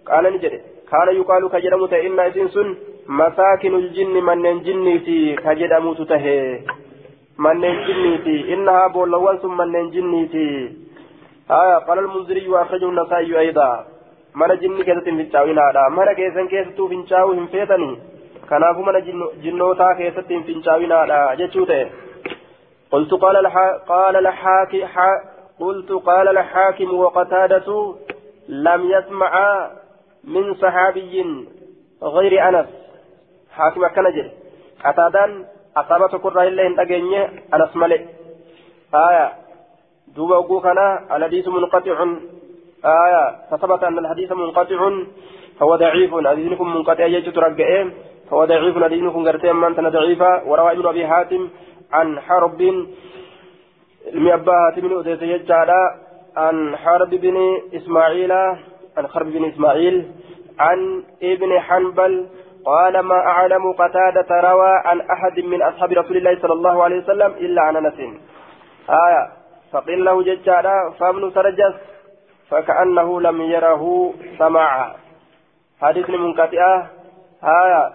قال نجد كان يقال كجرمت إن إنسان مساكن الجن من جنيتي كجرمت تهي. من جنيتي إنها بولوان ثم من جنيتي آه قال المنذري وأخرجه النسائي أيضا. jinni keessatti hin fincaa'inaadha mana keessan keessattuu fincaa'uu hin feetanii kanaafuu mana jinnootaa keessatti hin fincaa'inaadha jechuu ta'e قلت قال الح... قال الحاكم ح... قلت قال الحاكم وقتادة لم يسمع من صحابي غير أنس. حاكم كان جل قتادان أصابت كرة إلا إن أجنيه أنس ملئ آية دوبا كان الحديث منقطع آية فثبت أن الحديث منقطع فهو ضعيف حديثكم منقطع يجد رجعين فهو ضعيف حديثكم قرتين من تنا ضعيفة وروى ابن أبي حاتم عن حرب المئبا حاتم أديت يجعل عن حرب بن إسماعيل عن حرب بن إسماعيل عن ابن حنبل قال ما أعلم قتادة روى عن أحد من أصحاب رسول الله صلى الله عليه وسلم إلا عن أنس. آية. فقيل له ججالا فابن سرجس فكأنه لم يره سماعا حديث منقطعة هايا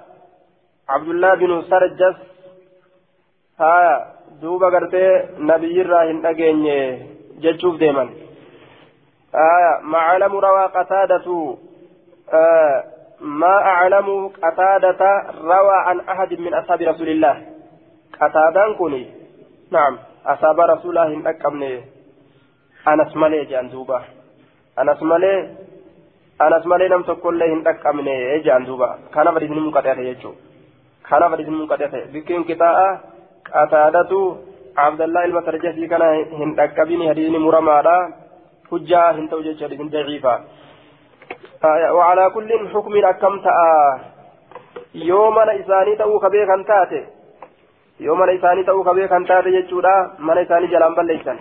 عبد الله بن سرجس. هايا دوبا غرتي نبي الراهن أجيني جتشوف ديما آية. ما علم روى قتادة. آه. ما أعلم قتادة روى عن أحد من أصحاب رسول الله قتادان كوني نعم أصحاب رسول الله أكمني أنس مالي جان دوبا anas malee anas malee nam tokkollee hin dhaqqabne ejaan duuba kanaaf hadiisni munqaxee ta'e jechuudha kanaaf hadiisni munqaxee ta'e bikkiin qixaa'a qataadatu abdallaa ilma sarjasii kana hin dhaqqabini hadiisni muramaadha hujjaa hin ta'u jechuudha hadiisni daciifa وعلى كل حكم أكم يوم إساني تأو كبير كان تاتي يوم إساني تأو كبير كان تاتي يجودا من إساني جلان بليسان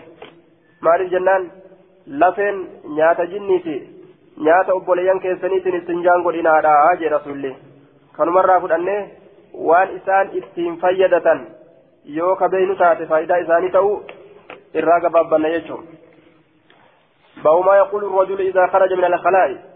مالي جنان lafeen nyaata jinniiti nyaata obboleeyyan keessaniitiin istinjaan godhinaadha jee rasulli kanumarraa fudhannee waan isaan ittiin fayyadatan yoo kabeeynu taate faayidaa isaanii ta'u irraa gabaabbanna jechuudha. بأو ما يقول الرجل إذا خرج من الخلاء